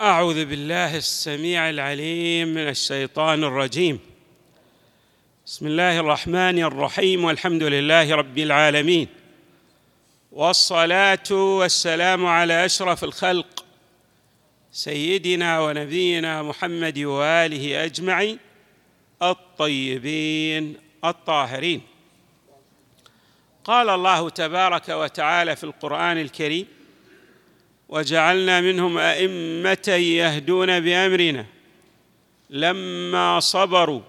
أعوذ بالله السميع العليم من الشيطان الرجيم. بسم الله الرحمن الرحيم والحمد لله رب العالمين. والصلاة والسلام على أشرف الخلق سيدنا ونبينا محمد وآله أجمعين الطيبين الطاهرين. قال الله تبارك وتعالى في القرآن الكريم وجعلنا منهم أئمة يهدون بأمرنا. لما صبروا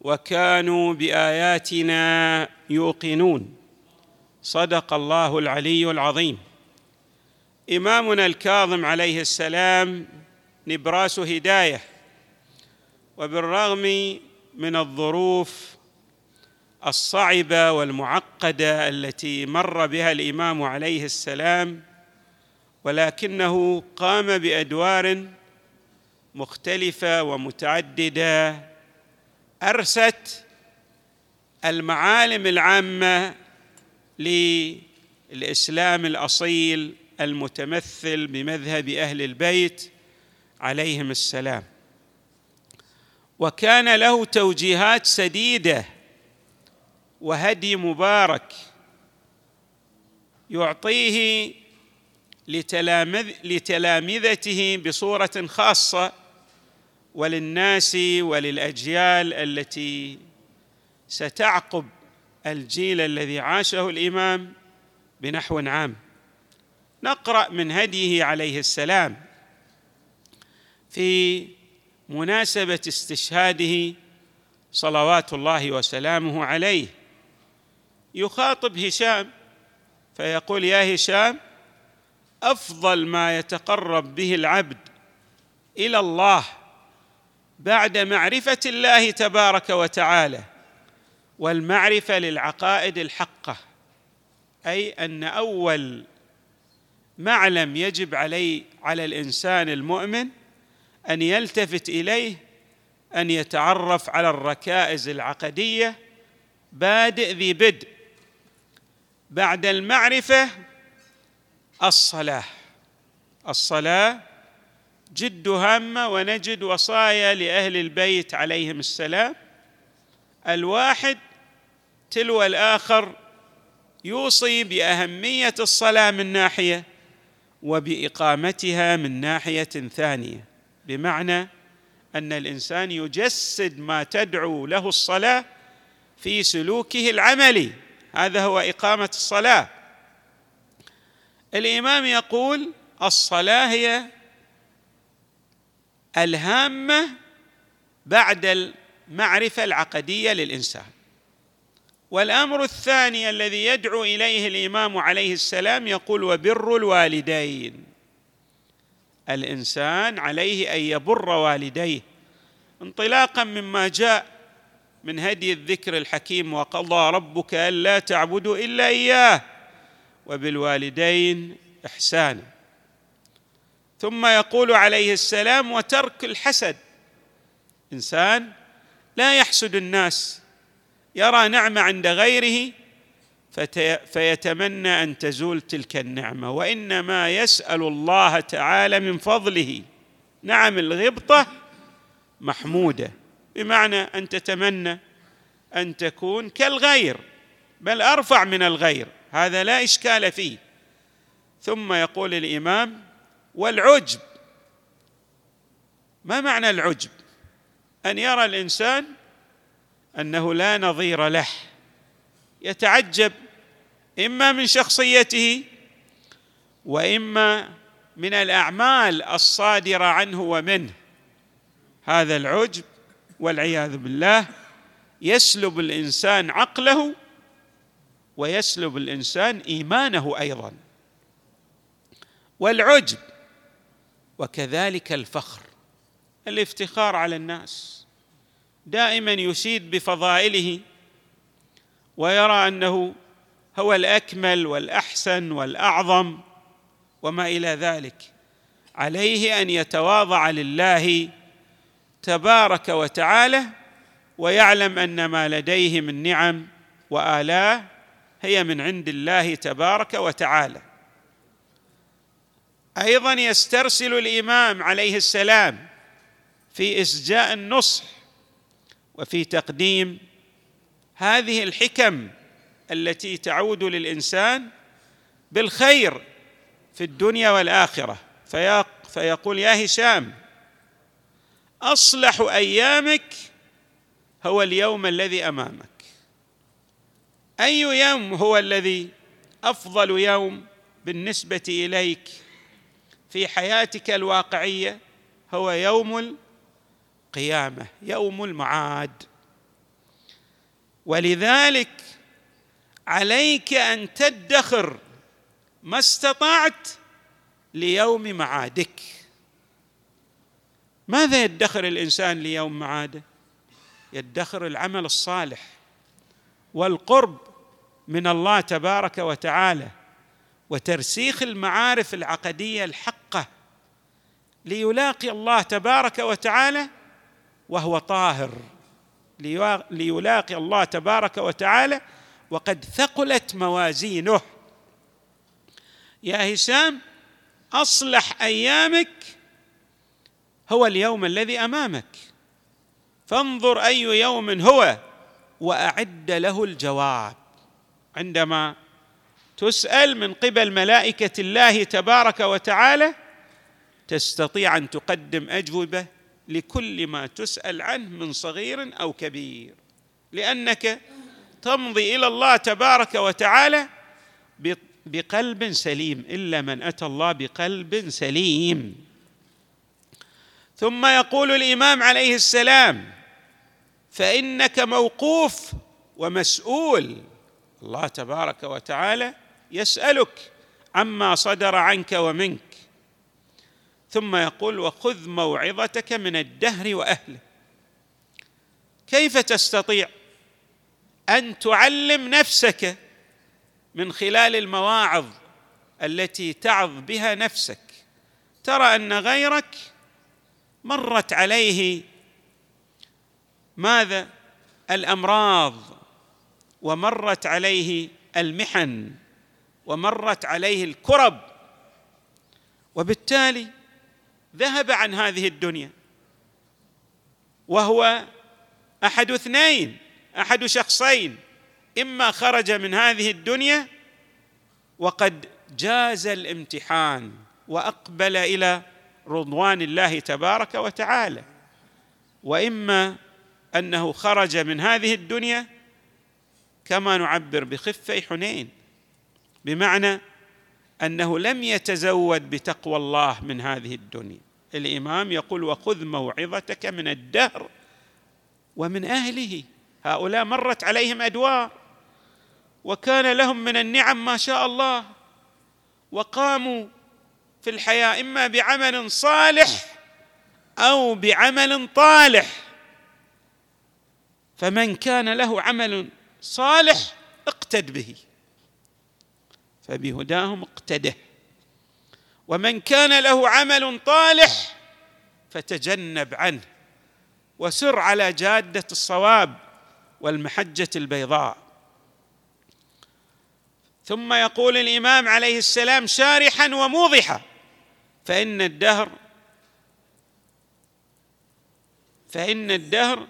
وكانوا بآياتنا يوقنون. صدق الله العلي العظيم. إمامنا الكاظم عليه السلام نبراس هداية. وبالرغم من الظروف الصعبة والمعقدة التي مر بها الإمام عليه السلام ولكنه قام بأدوار مختلفة ومتعددة. أرست المعالم العامة للإسلام الأصيل المتمثل بمذهب أهل البيت عليهم السلام. وكان له توجيهات سديدة وهدي مبارك يعطيه لتلامذته بصورة خاصة وللناس وللأجيال التي ستعقب الجيل الذي عاشه الإمام بنحو عام. نقرأ من هديه عليه السلام في مناسبة استشهاده صلوات الله وسلامه عليه. يخاطب هشام فيقول يا هشام أفضل ما يتقرب به العبد إلى الله بعد معرفة الله تبارك وتعالى والمعرفة للعقائد الحقة أي أن أول معلم يجب علي على الإنسان المؤمن أن يلتفت إليه أن يتعرف على الركائز العقدية بادئ ذي بدء. بعد المعرفة الصلاة. الصلاة جد هامة ونجد وصايا لأهل البيت عليهم السلام. الواحد تلو الآخر يوصي بأهمية الصلاة من ناحية وبإقامتها من ناحية ثانية. بمعنى أن الإنسان يجسد ما تدعو له الصلاة في سلوكه العملي. هذا هو إقامة الصلاة. الإمام يقول الصلاة هي الهامة بعد المعرفة العقدية للإنسان. والأمر الثاني الذي يدعو إليه الإمام عليه السلام يقول وبر الوالدين. الإنسان عليه أن يبر والديه. انطلاقا مما جاء من هدي الذكر الحكيم وقضى ربك ألا تعبدوا إلا إياه. وبالوالدين إحسانا. ثم يقول عليه السلام وترك الحسد. إنسان لا يحسد الناس يرى نعمه عند غيره فيتمنى أن تزول تلك النعمة. وإنما يسأل الله تعالى من فضله. نعم الغبطة محمودة بمعنى أن تتمنى أن تكون كالغير بل أرفع من الغير. هذا لا إشكال فيه. ثم يقول الإمام والعجب. ما معنى العجب؟ أن يرى الإنسان أنه لا نظير له. يتعجب إما من شخصيته وإما من الأعمال الصادرة عنه ومنه. هذا العجب والعياذ بالله يسلب الإنسان عقله ويسلب الإنسان إيمانه أيضا. والعجب وكذلك الفخر الافتخار على الناس دائما يشيد بفضائله ويرى أنه هو الأكمل والأحسن والأعظم وما إلى ذلك. عليه أن يتواضع لله تبارك وتعالى ويعلم أن ما لديه من نعم وآلاه هي من عند الله تبارك وتعالى. أيضا يسترسل الإمام عليه السلام في إسجاء النصح وفي تقديم هذه الحكم التي تعود للإنسان بالخير في الدنيا والآخرة. فيقول يا هشام أصلح أيامك هو اليوم الذي أمامك. أي يوم هو الذي أفضل يوم بالنسبة إليك في حياتك الواقعية هو يوم القيامة يوم المعاد. ولذلك عليك أن تدخر ما استطعت ليوم معادك. ماذا يدخر الإنسان ليوم معاده؟ يدخر العمل الصالح والقرب من الله تبارك وتعالى وترسيخ المعارف العقدية الحقة ليلاقي الله تبارك وتعالى وهو طاهر. ليلاقي الله تبارك وتعالى وقد ثقلت موازينه. يا هشام أصلح أيامك هو اليوم الذي أمامك. فانظر أي يوم هو وأعد له الجواب. عندما تسأل من قبل ملائكة الله تبارك وتعالى تستطيع أن تقدم أجوبة لكل ما تسأل عنه من صغير أو كبير. لأنك تمضي إلى الله تبارك وتعالى بقلب سليم إلا من أتى الله بقلب سليم. ثم يقول الإمام عليه السلام فإنك موقوف ومسؤول الله تبارك وتعالى يسألك عما صدر عنك ومنك. ثم يقول وخذ موعظتك من الدهر وأهله. كيف تستطيع أن تعلم نفسك من خلال المواعظ التي تعظ بها نفسك؟ ترى أن غيرك مرت عليه. ماذا؟ الأمراض. ومرت عليه المحن ومرت عليه الكرب. وبالتالي ذهب عن هذه الدنيا. وهو أحد اثنين أحد شخصين. إما خرج من هذه الدنيا وقد جاز الامتحان وأقبل إلى رضوان الله تبارك وتعالى. وإما أنه خرج من هذه الدنيا كما نعبر بخفي حنين بمعنى أنه لم يتزود بتقوى الله من هذه الدنيا. الإمام يقول وخذ موعظتك من الدهر ومن أهله. هؤلاء مرت عليهم أدوار وكان لهم من النعم ما شاء الله وقاموا في الحياة إما بعمل صالح أو بعمل طالح. فمن كان له عمل صالح اقتد به. فبهداهم اقتده. ومن كان له عمل طالح فتجنب عنه وسر على جادة الصواب والمحجة البيضاء. ثم يقول الإمام عليه السلام شارحا وموضحا فإن الدهر فإن الدهر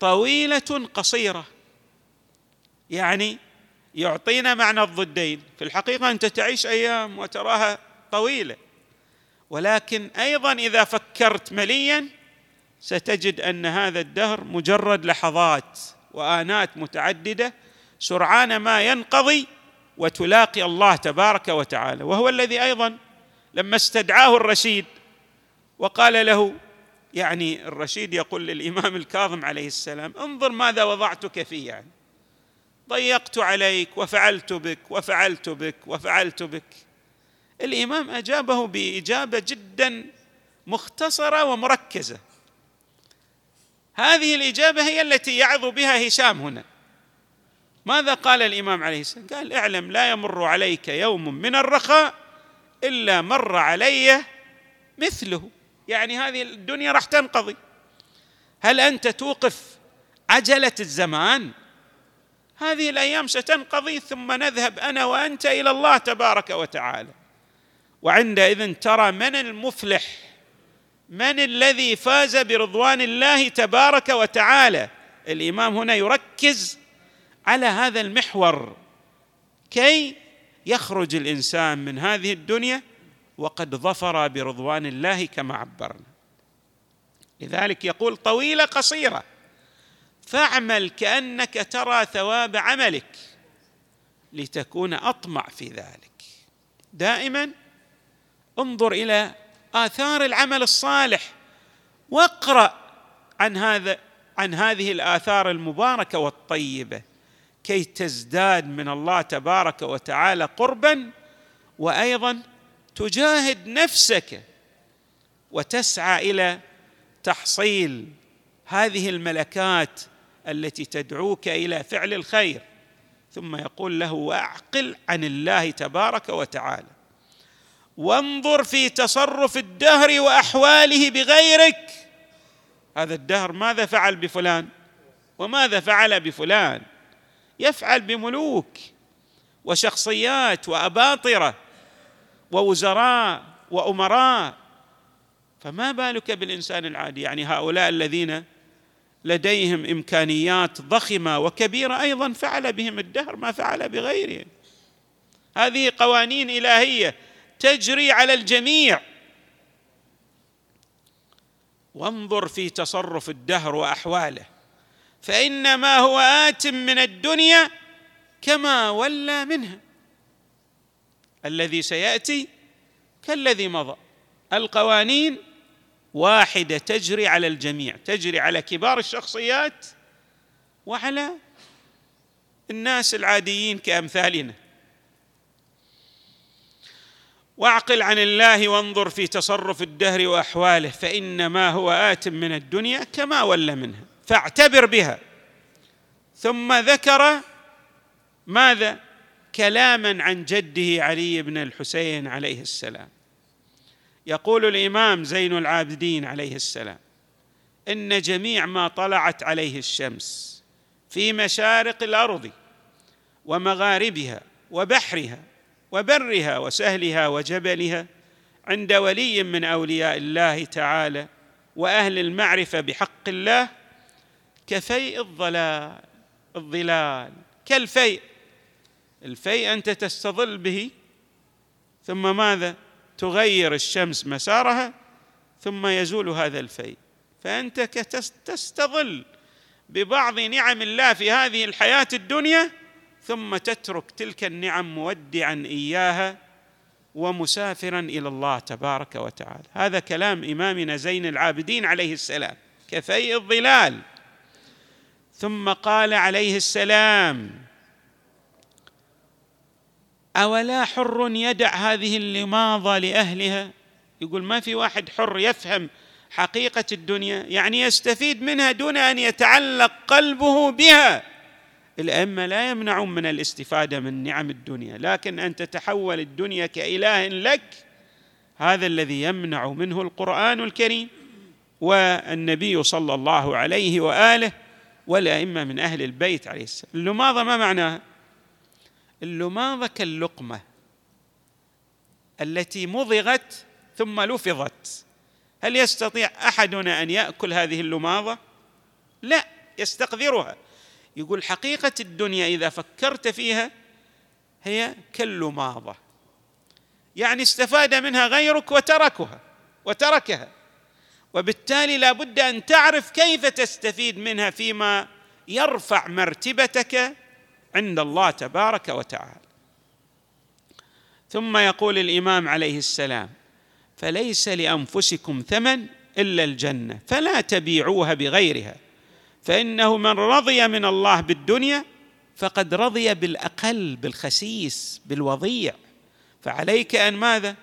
طويلة قصيرة. يعني يعطينا معنى الضدين. في الحقيقة أنت تعيش أيام وتراها طويلة. ولكن أيضا إذا فكرت مليا ستجد أن هذا الدهر مجرد لحظات وآنات متعددة سرعان ما ينقضي وتلاقي الله تبارك وتعالى. وهو الذي أيضا لما استدعاه الرشيد وقال له يعني الرشيد يقول للإمام الكاظم عليه السلام انظر ماذا وضعتك فيه يعني. ضيقت عليك وفعلت بك وفعلت بك وفعلت بك. الإمام أجابه بإجابة جدا مختصرة ومركزة. هذه الإجابة هي التي يعظ بها هشام هنا. ماذا قال الإمام عليه السلام؟ قال اعلم لا يمر عليك يوم من الرخاء إلا مر علي مثله. يعني هذه الدنيا راح تنقضي. هل أنت توقف عجلة الزمان؟ هذه الأيام ستنقضي ثم نذهب أنا وأنت إلى الله تبارك وتعالى. وعندئذ ترى من المفلح من الذي فاز برضوان الله تبارك وتعالى؟ الإمام هنا يركز على هذا المحور. كي يخرج الإنسان من هذه الدنيا وقد ظفر برضوان الله كما عبرنا. لذلك يقول طويلة قصيرة فاعمل كأنك ترى ثواب عملك لتكون أطمع في ذلك. دائما انظر إلى آثار العمل الصالح واقرأ عن هذا عن هذه الآثار المباركة والطيبة. كي تزداد من الله تبارك وتعالى قربا وأيضا تجاهد نفسك وتسعى إلى تحصيل هذه الملكات التي تدعوك إلى فعل الخير. ثم يقول له واعقل عن الله تبارك وتعالى. وانظر في تصرف الدهر وأحواله بغيرك. هذا الدهر ماذا فعل بفلان؟ وماذا فعل بفلان؟ يفعل بملوك وشخصيات وأباطرة ووزراء وأمراء. فما بالك بالإنسان العادي؟ يعني هؤلاء الذين لديهم إمكانيات ضخمة وكبيرة. أيضا فعل بهم الدهر ما فعل بغيرهم هذه قوانين إلهية تجري على الجميع. وانظر في تصرف الدهر وأحواله فإنما هو آت من الدنيا كما ولى منها. الذي سيأتي كالذي مضى. القوانين واحدة تجري على الجميع تجري على كبار الشخصيات وعلى الناس العاديين كأمثالنا. واعقل عن الله وانظر في تصرف الدهر وأحواله فانما هو آت من الدنيا كما ول منها. فاعتبر بها. ثم ذكر ماذا؟ كلاما عن جده علي بن الحسين عليه السلام. يقول الإمام زين العابدين عليه السلام إن جميع ما طلعت عليه الشمس في مشارق الأرض ومغاربها وبحرها وبرها وسهلها وجبلها عند ولي من أولياء الله تعالى وأهل المعرفة بحق الله كفيء الظلال الظلال كالفيء. الفيء أنت تستظل به ثم ماذا؟ تغير الشمس مسارها ثم يزول هذا الفيء. فأنت تستظل ببعض نعم الله في هذه الحياة الدنيا ثم تترك تلك النعم مودعا إياها ومسافرا إلى الله تبارك وتعالى. هذا كلام إمامنا زين العابدين عليه السلام كفيء الظلال. ثم قال عليه السلام أولا حر يدع هذه اللماضة لأهلها؟ يقول ما في واحد حر يفهم حقيقة الدنيا يعني يستفيد منها دون أن يتعلق قلبه بها. الأئمة لا يمنعون من الاستفادة من نعم الدنيا لكن أن تتحول الدنيا كإله لك هذا الذي يمنع منه القرآن الكريم والنبي صلى الله عليه وآله والأئمة من أهل البيت عليه السلام. اللماضة ما معناها؟ اللماضه كاللقمه التي مضغت ثم لفظت. هل يستطيع أحدنا أن يأكل هذه اللماضة؟ لا يستقذرها. يقول حقيقة الدنيا إذا فكرت فيها هي كاللماضة. يعني استفاد منها غيرك وتركها وتركها. وبالتالي لا بد أن تعرف كيف تستفيد منها فيما يرفع مرتبتك عند الله تبارك وتعالى. ثم يقول الإمام عليه السلام فليس لأنفسكم ثمن إلا الجنة فلا تبيعوها بغيرها فإنه من رضي من الله بالدنيا فقد رضي بالأقل بالخسيس بالوضيع. فعليك أن ماذا؟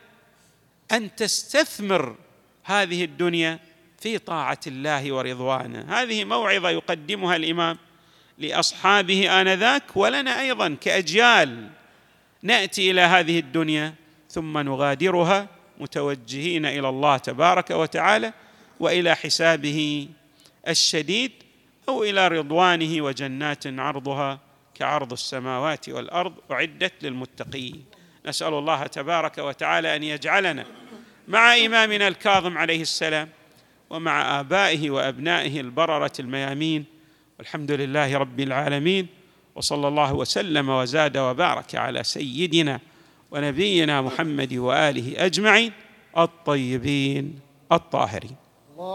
أن تستثمر هذه الدنيا في طاعة الله ورضوانه. هذه موعظة يقدمها الإمام لأصحابه آنذاك ولنا أيضا كأجيال نأتي إلى هذه الدنيا ثم نغادرها متوجهين إلى الله تبارك وتعالى وإلى حسابه الشديد أو إلى رضوانه وجنات عرضها كعرض السماوات والأرض أعدت للمتقين. نسأل الله تبارك وتعالى أن يجعلنا مع إمامنا الكاظم عليه السلام ومع آبائه وأبنائه البررة الميامين والحمد لله رب العالمين وصلى الله وسلم وزاد وبارك على سيدنا ونبينا محمد وآله أجمعين الطيبين الطاهرين.